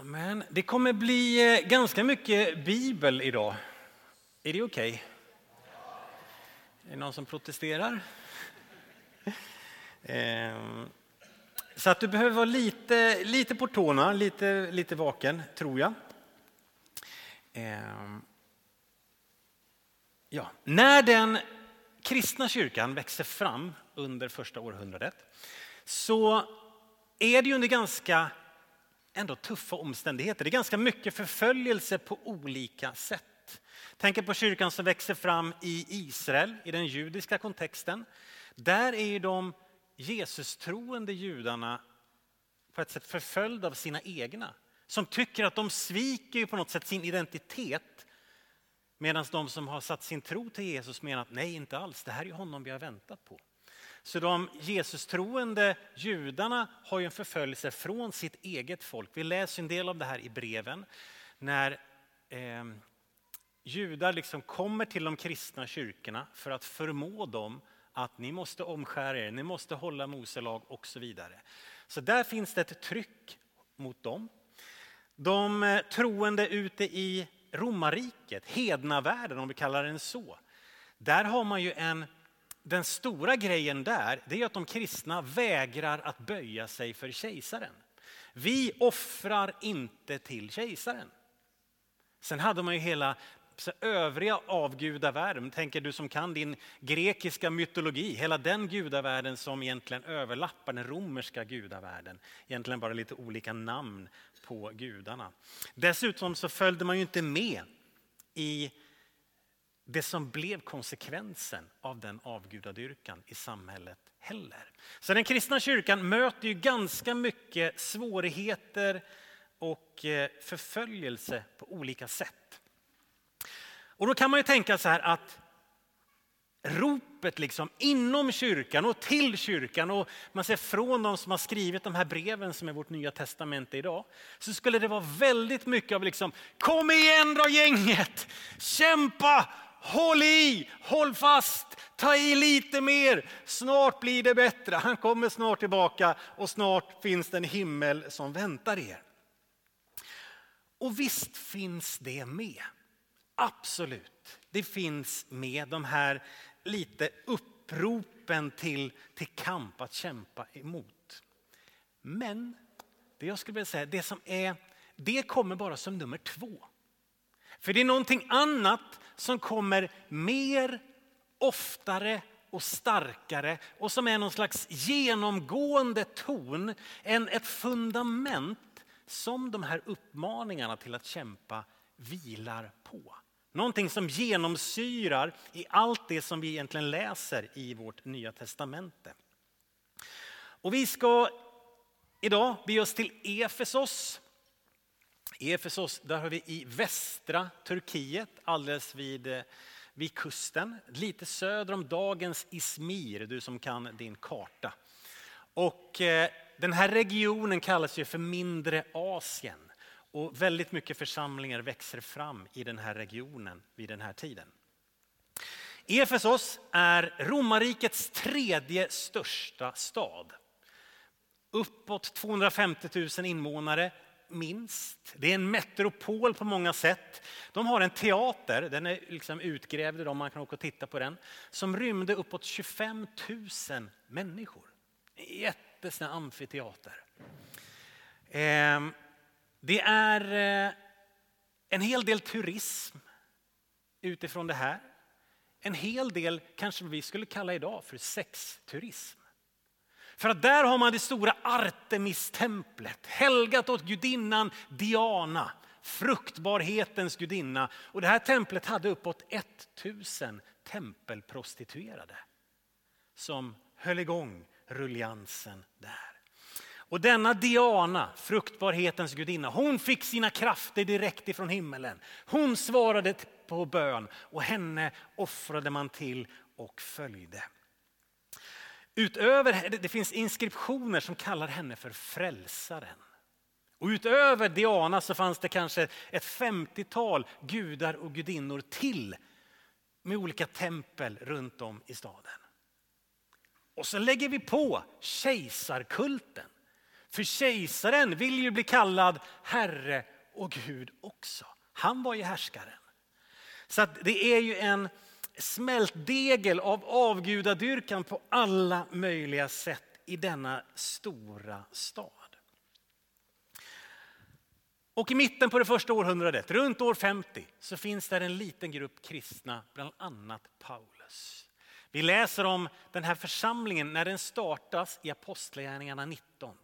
Amen. Det kommer bli eh, ganska mycket bibel idag. Är det okej? Okay? Är det någon som protesterar? Ehm, så att du behöver vara lite, lite på tårna, lite, lite vaken, tror jag. Ehm, ja. När den kristna kyrkan växer fram under första århundradet så är det ju under ganska ändå tuffa omständigheter. Det är ganska mycket förföljelse på olika sätt. Tänk på kyrkan som växer fram i Israel, i den judiska kontexten. Där är de Jesus-troende judarna på ett sätt förföljda av sina egna. Som tycker att de sviker på något sätt sin identitet. Medan de som har satt sin tro till Jesus menar att nej, inte alls, det här är honom vi har väntat på. Så de Jesus-troende judarna har ju en förföljelse från sitt eget folk. Vi läser en del av det här i breven. När eh, judar liksom kommer till de kristna kyrkorna för att förmå dem att ni måste omskära er, ni måste hålla Moselag och så vidare. Så där finns det ett tryck mot dem. De eh, troende ute i romarriket, hednavärlden om vi kallar den så. Där har man ju en den stora grejen där det är att de kristna vägrar att böja sig för kejsaren. Vi offrar inte till kejsaren. Sen hade man ju hela så övriga avgudavärlden, tänker du som kan din grekiska mytologi, hela den gudavärlden som egentligen överlappar den romerska gudavärlden. Egentligen bara lite olika namn på gudarna. Dessutom så följde man ju inte med i det som blev konsekvensen av den avgudadyrkan i samhället heller. Så den kristna kyrkan möter ju ganska mycket svårigheter och eh, förföljelse på olika sätt. Och då kan man ju tänka så här att ropet liksom inom kyrkan och till kyrkan och man ser från de som har skrivit de här breven som är vårt nya testamente idag. Så skulle det vara väldigt mycket av liksom kom igen då gänget, kämpa, Håll i, håll fast, ta i lite mer. Snart blir det bättre. Han kommer snart tillbaka och snart finns det en himmel som väntar er. Och visst finns det med. Absolut, det finns med de här lite uppropen till, till kamp att kämpa emot. Men det jag skulle vilja säga, det som är, det kommer bara som nummer två. För det är någonting annat som kommer mer, oftare och starkare och som är någon slags genomgående ton, en, ett fundament som de här uppmaningarna till att kämpa vilar på. Någonting som genomsyrar i allt det som vi egentligen läser i vårt nya testamente. Och vi ska idag be oss till Efesos Efesos, där har vi i västra Turkiet, alldeles vid, eh, vid kusten. Lite söder om dagens Izmir, du som kan din karta. Och eh, den här regionen kallas ju för mindre Asien. Och väldigt mycket församlingar växer fram i den här regionen vid den här tiden. Efesos är romarrikets tredje största stad. Uppåt 250 000 invånare, minst. Det är en metropol på många sätt. De har en teater, den är liksom utgrävd idag, man kan åka och titta på den, som rymde uppåt 25 000 människor. En jättesnäll amfiteater. Ehm, det är eh, en hel del turism utifrån det här. En hel del kanske vi skulle kalla idag för sexturism. För att där har man det stora Artemistemplet, helgat åt gudinnan Diana, fruktbarhetens gudinna. Och det här templet hade uppåt 1000 tempelprostituerade som höll igång rulliansen där. Och denna Diana, fruktbarhetens gudinna, hon fick sina krafter direkt ifrån himmelen. Hon svarade på bön och henne offrade man till och följde. Utöver, det finns inskriptioner som kallar henne för frälsaren. Och utöver Diana så fanns det kanske ett 50-tal gudar och gudinnor till med olika tempel runt om i staden. Och så lägger vi på kejsarkulten. För kejsaren vill ju bli kallad Herre och Gud också. Han var ju härskaren. Så det är ju en smältdegel av avgudadyrkan på alla möjliga sätt i denna stora stad. Och i mitten på det första århundradet, runt år 50, så finns där en liten grupp kristna, bland annat Paulus. Vi läser om den här församlingen när den startas i Apostlagärningarna 19.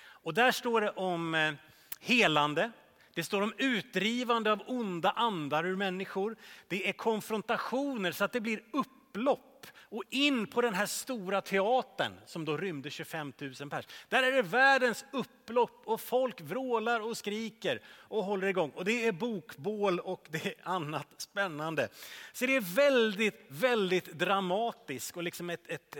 Och där står det om eh, helande, det står om utdrivande av onda andar ur människor. Det är konfrontationer så att det blir upplopp och in på den här stora teatern som då rymde 25 000 pers. Där är det världens upplopp och folk vrålar och skriker och håller igång. Och det är bokbål och det är annat spännande. Så det är väldigt, väldigt dramatiskt och liksom ett, ett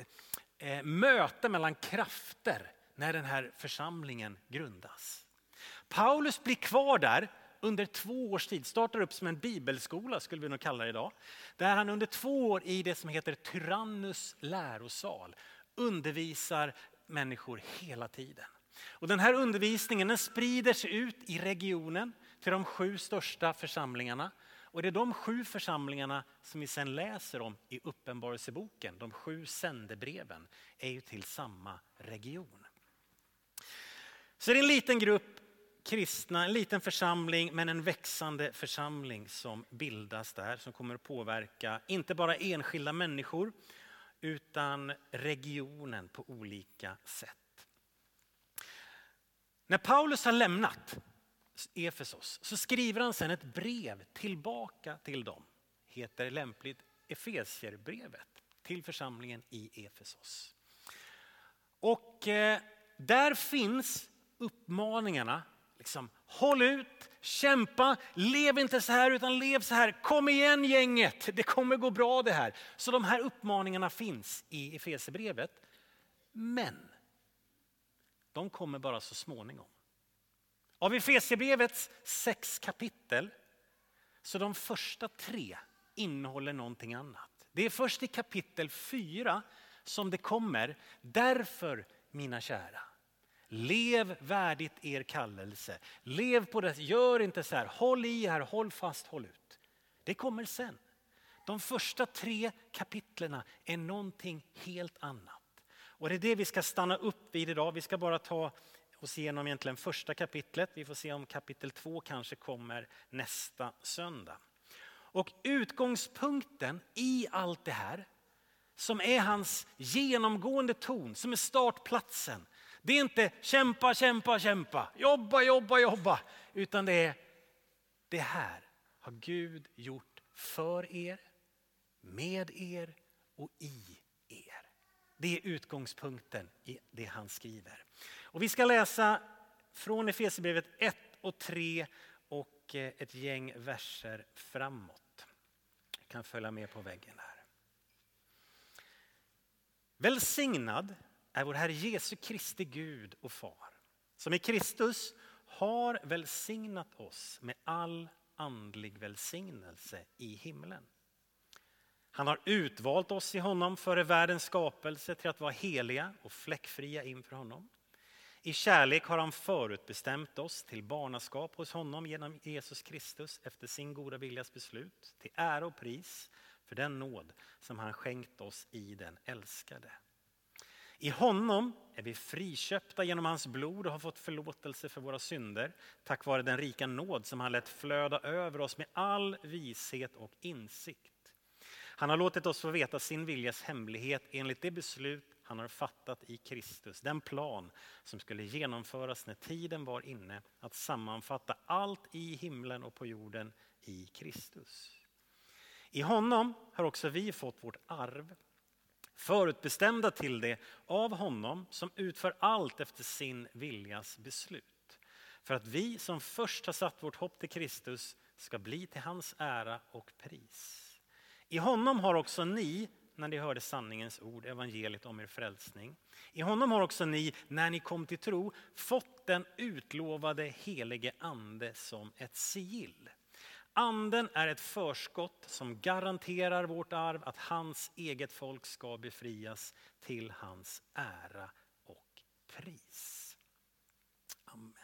eh, möte mellan krafter när den här församlingen grundas. Paulus blir kvar där under två års tid, startar upp som en bibelskola skulle vi nog kalla det idag. Där han under två år i det som heter Tyrannus lärosal undervisar människor hela tiden. Och den här undervisningen den sprider sig ut i regionen till de sju största församlingarna. Och det är de sju församlingarna som vi sen läser om i Uppenbarelseboken. De sju sändebreven är ju till samma region. Så det är en liten grupp kristna, en liten församling men en växande församling som bildas där som kommer att påverka inte bara enskilda människor utan regionen på olika sätt. När Paulus har lämnat Efesos så skriver han sen ett brev tillbaka till dem. Heter lämpligt Efesierbrevet till församlingen i Efesos. Och eh, där finns uppmaningarna Liksom, håll ut, kämpa, lev inte så här utan lev så här. Kom igen gänget, det kommer gå bra det här. Så de här uppmaningarna finns i Efesierbrevet. Men de kommer bara så småningom. Av Efesierbrevets sex kapitel så de första tre innehåller någonting annat. Det är först i kapitel fyra som det kommer, därför mina kära. Lev värdigt er kallelse. Lev på det, gör inte så här, håll i här, håll fast, håll ut. Det kommer sen. De första tre kapitlerna är någonting helt annat. Och det är det vi ska stanna upp vid idag. Vi ska bara ta oss igenom egentligen första kapitlet. Vi får se om kapitel två kanske kommer nästa söndag. Och utgångspunkten i allt det här som är hans genomgående ton, som är startplatsen, det är inte kämpa, kämpa, kämpa, jobba, jobba, jobba. Utan det är det här har Gud gjort för er, med er och i er. Det är utgångspunkten i det han skriver. Och vi ska läsa från Efesierbrevet 1 och 3 och eh, ett gäng verser framåt. Du kan följa med på väggen här. Välsignad är vår Herre Jesu Kristi Gud och Far som i Kristus har välsignat oss med all andlig välsignelse i himlen. Han har utvalt oss i honom före världens skapelse till att vara heliga och fläckfria inför honom. I kärlek har han förutbestämt oss till barnaskap hos honom genom Jesus Kristus efter sin goda viljas beslut till ära och pris för den nåd som han skänkt oss i den älskade. I honom är vi friköpta genom hans blod och har fått förlåtelse för våra synder tack vare den rika nåd som han lät flöda över oss med all vishet och insikt. Han har låtit oss få veta sin viljas hemlighet enligt det beslut han har fattat i Kristus. Den plan som skulle genomföras när tiden var inne att sammanfatta allt i himlen och på jorden i Kristus. I honom har också vi fått vårt arv förutbestämda till det av honom som utför allt efter sin viljas beslut. För att vi som först har satt vårt hopp till Kristus ska bli till hans ära och pris. I honom har också ni, när ni hörde sanningens ord, evangeliet om er frälsning. I honom har också ni, när ni kom till tro, fått den utlovade helige ande som ett sigill. Anden är ett förskott som garanterar vårt arv att hans eget folk ska befrias till hans ära och pris. Amen.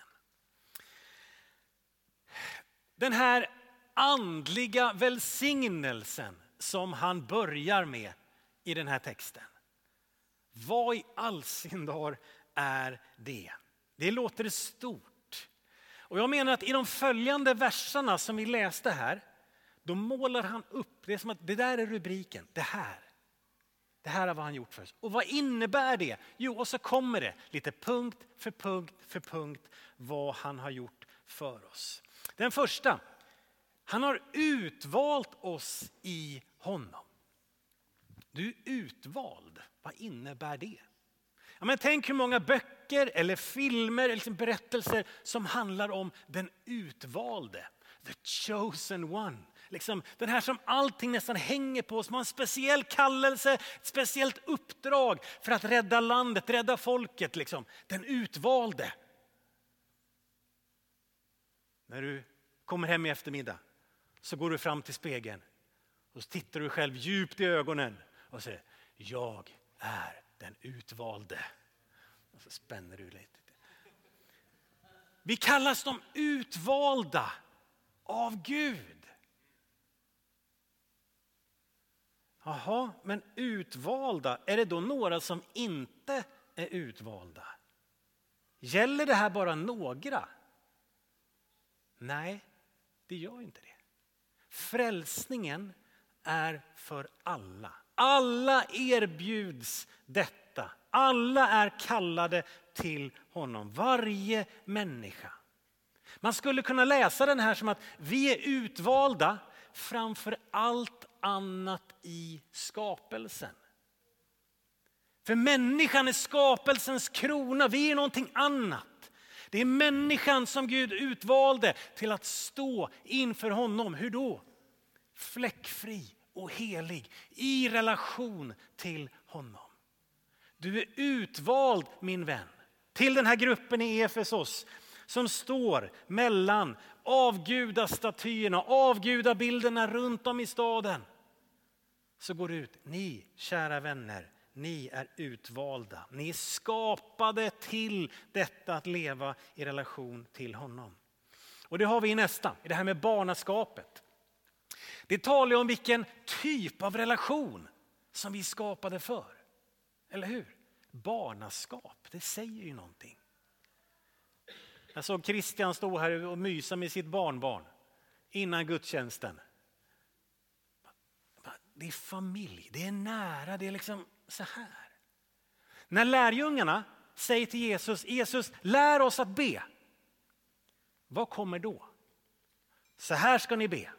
Den här andliga välsignelsen som han börjar med i den här texten. Vad i all sin dar är det? Det låter stort. Och jag menar att i de följande verserna som vi läste här, då målar han upp, det är som att det där är rubriken, det här. Det här är vad han gjort för oss. Och vad innebär det? Jo, och så kommer det lite punkt för punkt för punkt vad han har gjort för oss. Den första, han har utvalt oss i honom. Du är utvald, vad innebär det? Ja, men tänk hur många böcker eller filmer eller liksom berättelser som handlar om den utvalde. The chosen one. Liksom, den här som allting nästan hänger på, som har en speciell kallelse, ett speciellt uppdrag för att rädda landet, rädda folket. Liksom. Den utvalde. När du kommer hem i eftermiddag så går du fram till spegeln och så tittar du själv djupt i ögonen och säger jag är den utvalde. Och så spänner du lite. Vi kallas de utvalda av Gud. Jaha, men utvalda, är det då några som inte är utvalda? Gäller det här bara några? Nej, det gör inte det. Frälsningen är för alla. Alla erbjuds detta. Alla är kallade till honom, varje människa. Man skulle kunna läsa den här som att vi är utvalda framför allt annat i skapelsen. För människan är skapelsens krona, vi är någonting annat. Det är människan som Gud utvalde till att stå inför honom. Hur då? Fläckfri och helig i relation till honom. Du är utvald min vän till den här gruppen i Efesos som står mellan avgudastatyerna, avgudabilderna runt om i staden. Så går det ut, ni kära vänner, ni är utvalda. Ni är skapade till detta att leva i relation till honom. Och det har vi i nästa, i det här med barnaskapet. Det talar om vilken typ av relation som vi skapade för. Eller hur? Barnaskap, det säger ju någonting. Jag såg Christian stå här och mysa med sitt barnbarn innan gudstjänsten. Det är familj, det är nära, det är liksom så här. När lärjungarna säger till Jesus, Jesus lär oss att be. Vad kommer då? Så här ska ni be.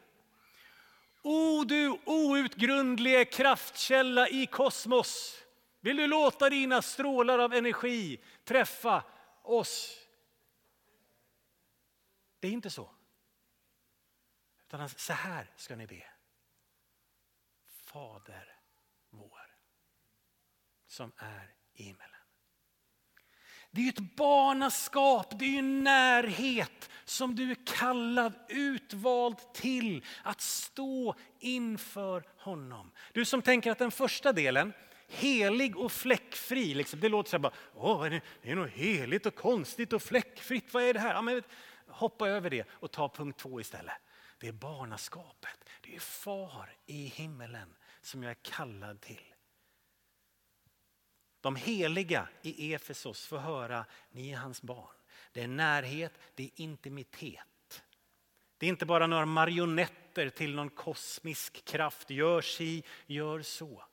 O du outgrundlige kraftkälla i kosmos. Vill du låta dina strålar av energi träffa oss? Det är inte så. Utan så här ska ni be. Fader vår som är i himmelen. Det är ju ett barnaskap, det är ju en närhet som du är kallad, utvald till att stå inför honom. Du som tänker att den första delen, helig och fläckfri, liksom, det låter så här bara, Åh, det är något heligt och konstigt och fläckfritt, vad är det här? Ja, men, hoppa över det och ta punkt två istället. Det är barnaskapet, det är far i himmelen som jag är kallad till. De heliga i Efesos får höra, ni är hans barn. Det är närhet, det är intimitet. Det är inte bara några marionetter till någon kosmisk kraft, gör si, gör så.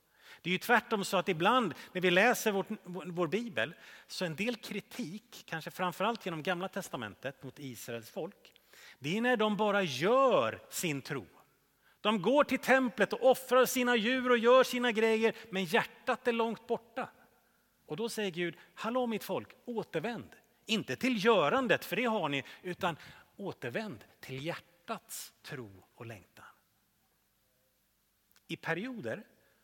Det är ju tvärtom så att ibland när vi läser vår, vår bibel så en del kritik, kanske framförallt genom gamla testamentet mot Israels folk, det är när de bara gör sin tro. De går till templet och offrar sina djur och gör sina grejer men hjärtat är långt borta. Och då säger Gud, hallå mitt folk, återvänd. Inte till görandet, för det har ni, utan återvänd till hjärtats tro och längtan. I perioder,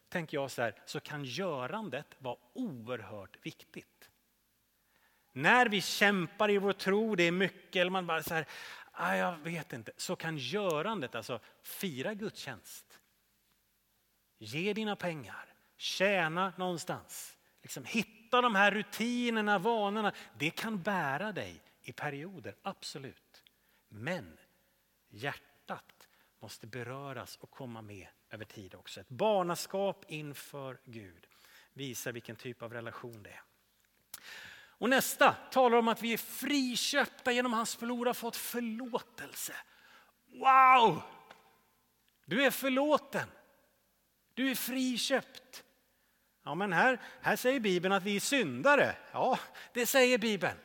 tänker jag så här, så kan görandet vara oerhört viktigt. När vi kämpar i vår tro, det är mycket, eller man bara så här, ah, jag vet inte, så kan görandet, alltså fira gudstjänst, ge dina pengar, tjäna någonstans, liksom hitta de här rutinerna, vanorna. Det kan bära dig i perioder, absolut. Men hjärtat måste beröras och komma med över tid också. Ett barnaskap inför Gud visar vilken typ av relation det är. Och nästa talar om att vi är friköpta genom hans förlor har fått förlåtelse. Wow! Du är förlåten. Du är friköpt. Ja, men här, här säger Bibeln att vi är syndare. Ja, det säger Bibeln.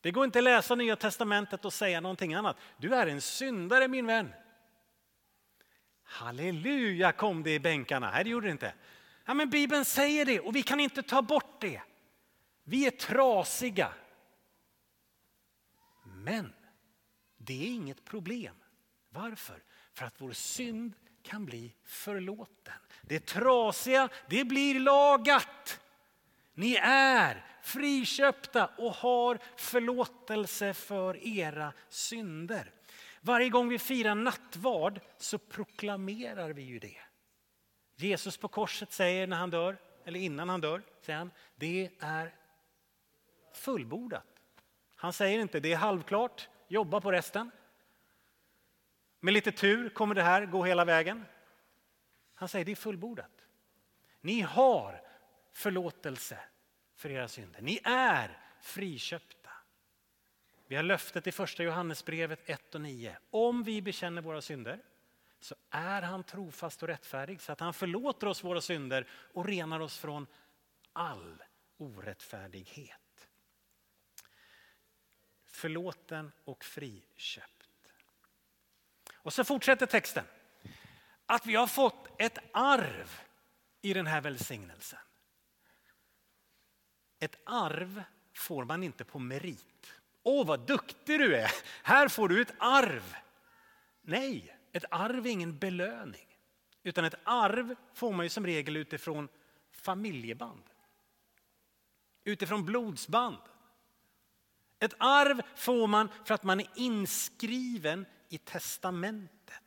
Det går inte att läsa Nya Testamentet och säga någonting annat. Du är en syndare min vän. Halleluja kom det i bänkarna. Nej, det gjorde det inte. Ja, men Bibeln säger det och vi kan inte ta bort det. Vi är trasiga. Men det är inget problem. Varför? För att vår synd kan bli förlåten. Det trasiga, det blir lagat. Ni är friköpta och har förlåtelse för era synder. Varje gång vi firar nattvard så proklamerar vi ju det. Jesus på korset säger när han dör, eller innan han dör, säger han, det är fullbordat. Han säger inte det är halvklart, jobba på resten. Med lite tur kommer det här gå hela vägen. Han säger det är fullbordat. Ni har förlåtelse för era synder. Ni är friköpta. Vi har löftet i första Johannesbrevet 1 och 9. Om vi bekänner våra synder så är han trofast och rättfärdig så att han förlåter oss våra synder och renar oss från all orättfärdighet. Förlåten och friköpt. Och så fortsätter texten. Att vi har fått ett arv i den här välsignelsen. Ett arv får man inte på merit. Åh, vad duktig du är! Här får du ett arv. Nej, ett arv är ingen belöning. Utan ett arv får man ju som regel utifrån familjeband. Utifrån blodsband. Ett arv får man för att man är inskriven i testamentet.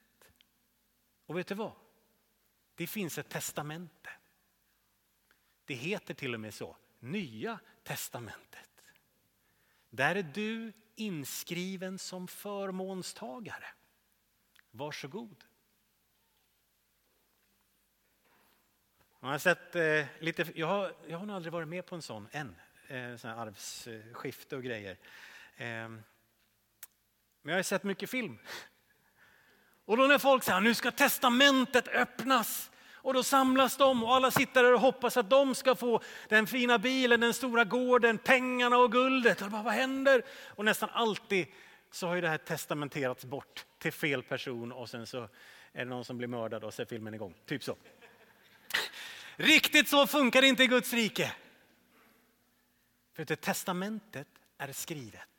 Och vet du vad? Det finns ett testamente. Det heter till och med så, Nya testamentet. Där är du inskriven som förmånstagare. Varsågod. Jag har, sett, eh, lite, jag, har, jag har nog aldrig varit med på en sån än, eh, sån arvsskifte och grejer. Eh, men jag har sett mycket film. Och då när folk säger nu ska testamentet öppnas och då samlas de och alla sitter där och hoppas att de ska få den fina bilen, den stora gården, pengarna och guldet. Och bara, vad händer? Och nästan alltid så har ju det här testamenterats bort till fel person och sen så är det någon som blir mördad och så är filmen igång. Typ så. Riktigt så funkar det inte i Guds rike. För det testamentet är skrivet.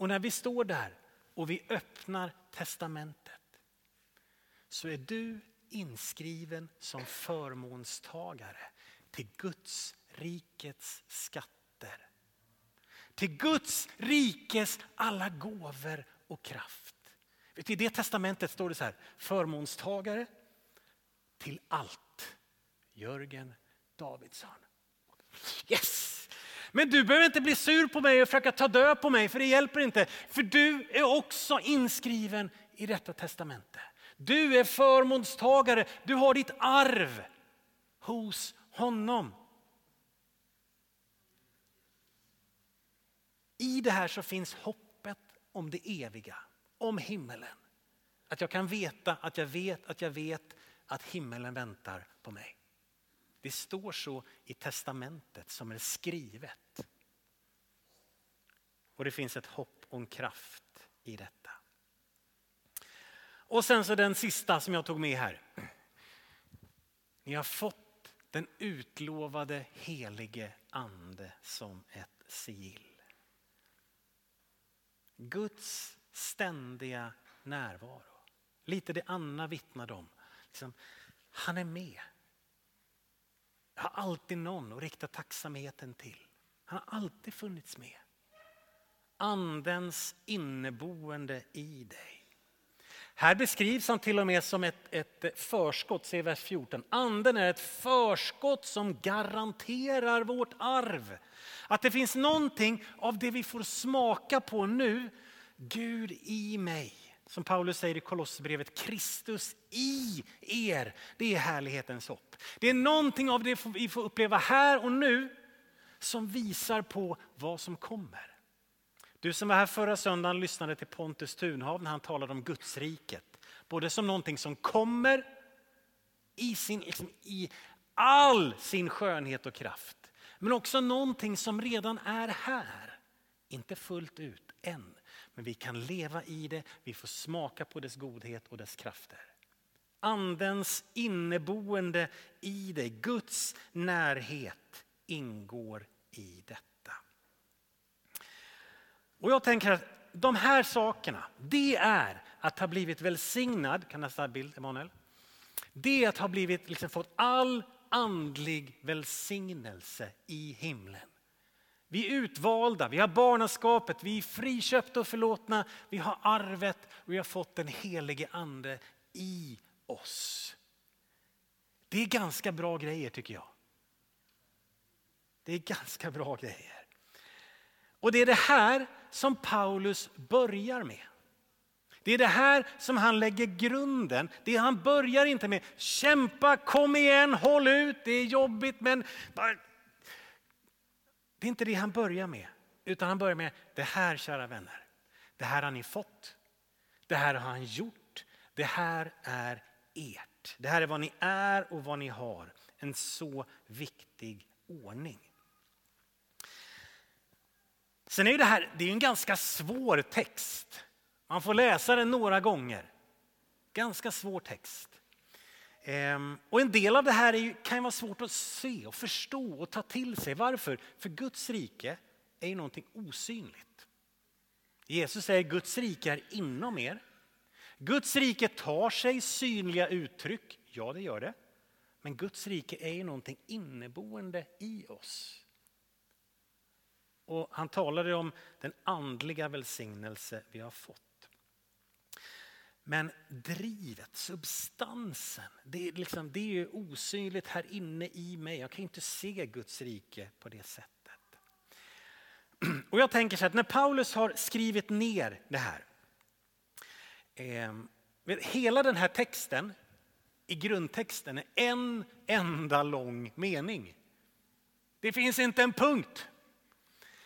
Och när vi står där och vi öppnar testamentet så är du inskriven som förmånstagare till Guds rikets skatter. Till Guds rikes alla gåvor och kraft. I det testamentet står det så här, förmånstagare till allt. Jörgen Davidsson. Yes! Men du behöver inte bli sur på mig och försöka ta död på mig, för det hjälper inte. För du är också inskriven i detta testamente. Du är förmånstagare, du har ditt arv hos honom. I det här så finns hoppet om det eviga, om himmelen. Att jag kan veta att jag vet att jag vet att himmelen väntar på mig. Det står så i testamentet som är skrivet. Och det finns ett hopp och en kraft i detta. Och sen så den sista som jag tog med här. Ni har fått den utlovade helige ande som ett sigill. Guds ständiga närvaro. Lite det Anna vittnade om. Liksom, han är med. Jag har alltid någon att rikta tacksamheten till. Han har alltid funnits med. Andens inneboende i dig. Här beskrivs han till och med som ett, ett förskott, se vers 14. Anden är ett förskott som garanterar vårt arv. Att det finns någonting av det vi får smaka på nu, Gud i mig. Som Paulus säger i Kolosserbrevet, Kristus i er. Det är härlighetens hopp. Det är någonting av det vi får uppleva här och nu som visar på vad som kommer. Du som var här förra söndagen lyssnade till Pontus Tunhav när han talade om Gudsriket. Både som någonting som kommer i, sin, liksom, i all sin skönhet och kraft. Men också någonting som redan är här. Inte fullt ut än, men vi kan leva i det, vi får smaka på dess godhet och dess krafter. Andens inneboende i dig, Guds närhet ingår i detta. Och jag tänker att de här sakerna, det är att ha blivit välsignad, kan nästa bild Emanuel? Det är att ha blivit, liksom fått all andlig välsignelse i himlen. Vi är utvalda, vi har barnaskapet, vi är friköpta och förlåtna, vi har arvet och vi har fått den helige ande i oss. Det är ganska bra grejer tycker jag. Det är ganska bra grejer. Och det är det här som Paulus börjar med. Det är det här som han lägger grunden. Det han börjar inte med kämpa, kom igen, håll ut, det är jobbigt men det är inte det han börjar med. Utan han börjar med det här kära vänner. Det här har ni fått. Det här har han gjort. Det här är ert. Det här är vad ni är och vad ni har. En så viktig ordning. Sen är det här det är en ganska svår text. Man får läsa den några gånger. Ganska svår text. Ehm, och en del av det här kan vara svårt att se och förstå och ta till sig. Varför? För Guds rike är ju någonting osynligt. Jesus säger Guds rike är inom er. Guds rike tar sig synliga uttryck. Ja, det gör det. Men Guds rike är ju någonting inneboende i oss. Och han talade om den andliga välsignelse vi har fått. Men drivet, substansen, det är, liksom, det är ju osynligt här inne i mig. Jag kan inte se Guds rike på det sättet. Och jag tänker så att när Paulus har skrivit ner det här. Eh, hela den här texten i grundtexten är en enda lång mening. Det finns inte en punkt.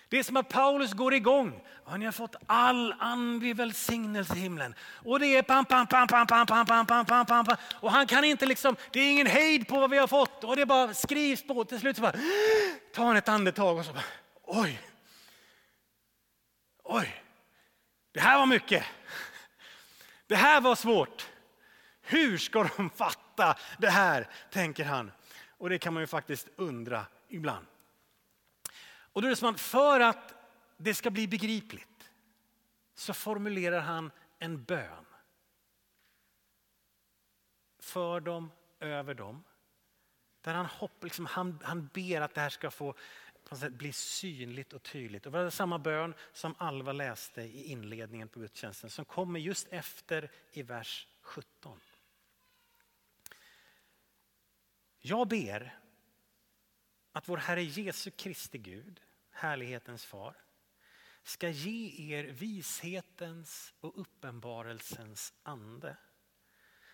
Det är som att Paulus går igång. Och ni har fått all andlig välsignelse i himlen. Och det är pam, pam, pam, pam, pam, pam, pam, pam, pam, pam, pam. Och han kan inte liksom, det är ingen hejd på vad vi har fått. Och det bara skrivs på. Till slut så bara, tar han ett andetag och så bara, oj. Oj, det här var mycket. Det här var svårt. Hur ska de fatta det här, tänker han. Och det kan man ju faktiskt undra ibland. Och då är det som att för att det ska bli begripligt så formulerar han en bön. För dem, över dem. Där han, hopp, liksom, han, han ber att det här ska få sätt, bli synligt och tydligt. Och det var samma bön som Alva läste i inledningen på gudstjänsten som kommer just efter i vers 17. Jag ber att vår Herre Jesu Kristi Gud, härlighetens far, ska ge er vishetens och uppenbarelsens ande.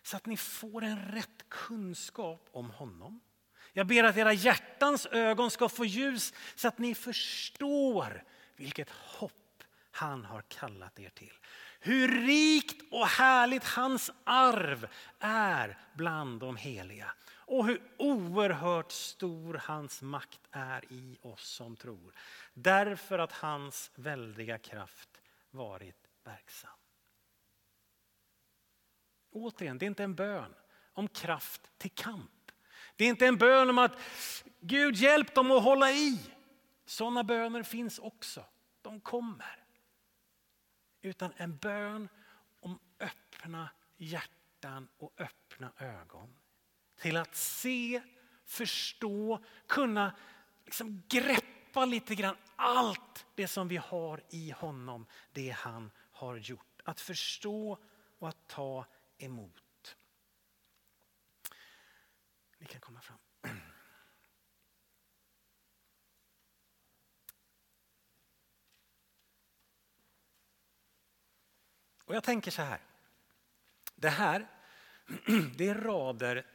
Så att ni får en rätt kunskap om honom. Jag ber att era hjärtans ögon ska få ljus så att ni förstår vilket hopp han har kallat er till. Hur rikt och härligt hans arv är bland de heliga och hur oerhört stor hans makt är i oss som tror. Därför att hans väldiga kraft varit verksam. Återigen, det är inte en bön om kraft till kamp. Det är inte en bön om att Gud hjälp dem att hålla i. Sådana böner finns också. De kommer. Utan en bön om öppna hjärtan och öppna ögon till att se, förstå, kunna liksom greppa lite grann allt det som vi har i honom, det han har gjort. Att förstå och att ta emot. Ni kan komma fram. Och jag tänker så här. Det här, det är rader,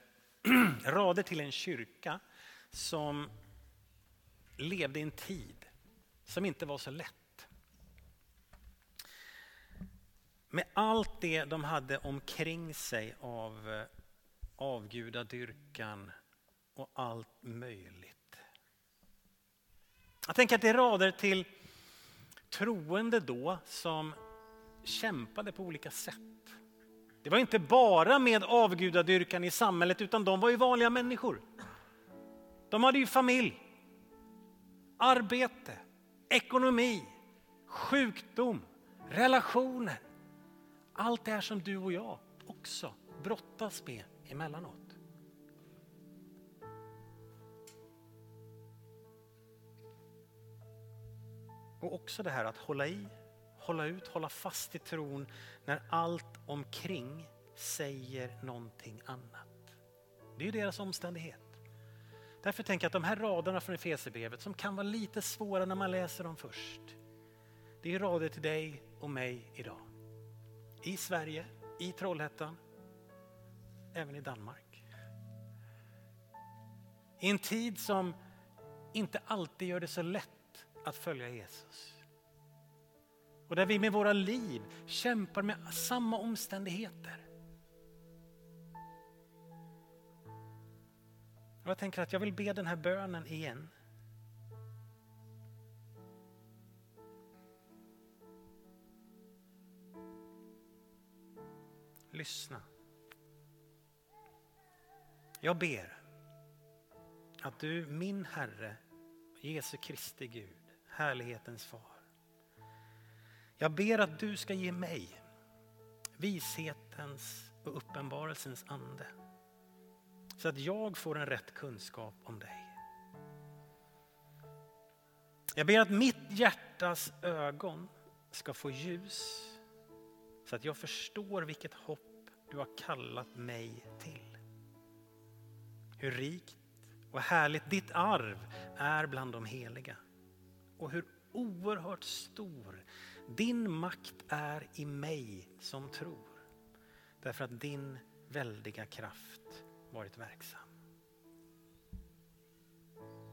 rader till en kyrka som levde i en tid som inte var så lätt. Med allt det de hade omkring sig av eh, avgudadyrkan och allt möjligt. Jag tänker att det är rader till troende då som kämpade på olika sätt. Det var inte bara med avgudadyrkan i samhället utan de var ju vanliga människor. De hade ju familj, arbete, ekonomi, sjukdom, relationer. Allt det här som du och jag också brottas med emellanåt. Och också det här att hålla i, hålla ut, hålla fast i tron när allt omkring säger någonting annat. Det är ju deras omständighet. Därför tänker jag att de här raderna från Efesierbrevet som kan vara lite svåra när man läser dem först. Det är rader till dig och mig idag. I Sverige, i Trollhättan, även i Danmark. I en tid som inte alltid gör det så lätt att följa Jesus. Och där vi med våra liv kämpar med samma omständigheter. Och jag tänker att jag vill be den här bönen igen. Lyssna. Jag ber att du, min Herre, Jesu Kristi Gud, härlighetens far. Jag ber att du ska ge mig vishetens och uppenbarelsens ande. Så att jag får en rätt kunskap om dig. Jag ber att mitt hjärtas ögon ska få ljus så att jag förstår vilket hopp du har kallat mig till. Hur rikt och härligt ditt arv är bland de heliga och hur oerhört stor din makt är i mig som tror. Därför att din väldiga kraft varit verksam.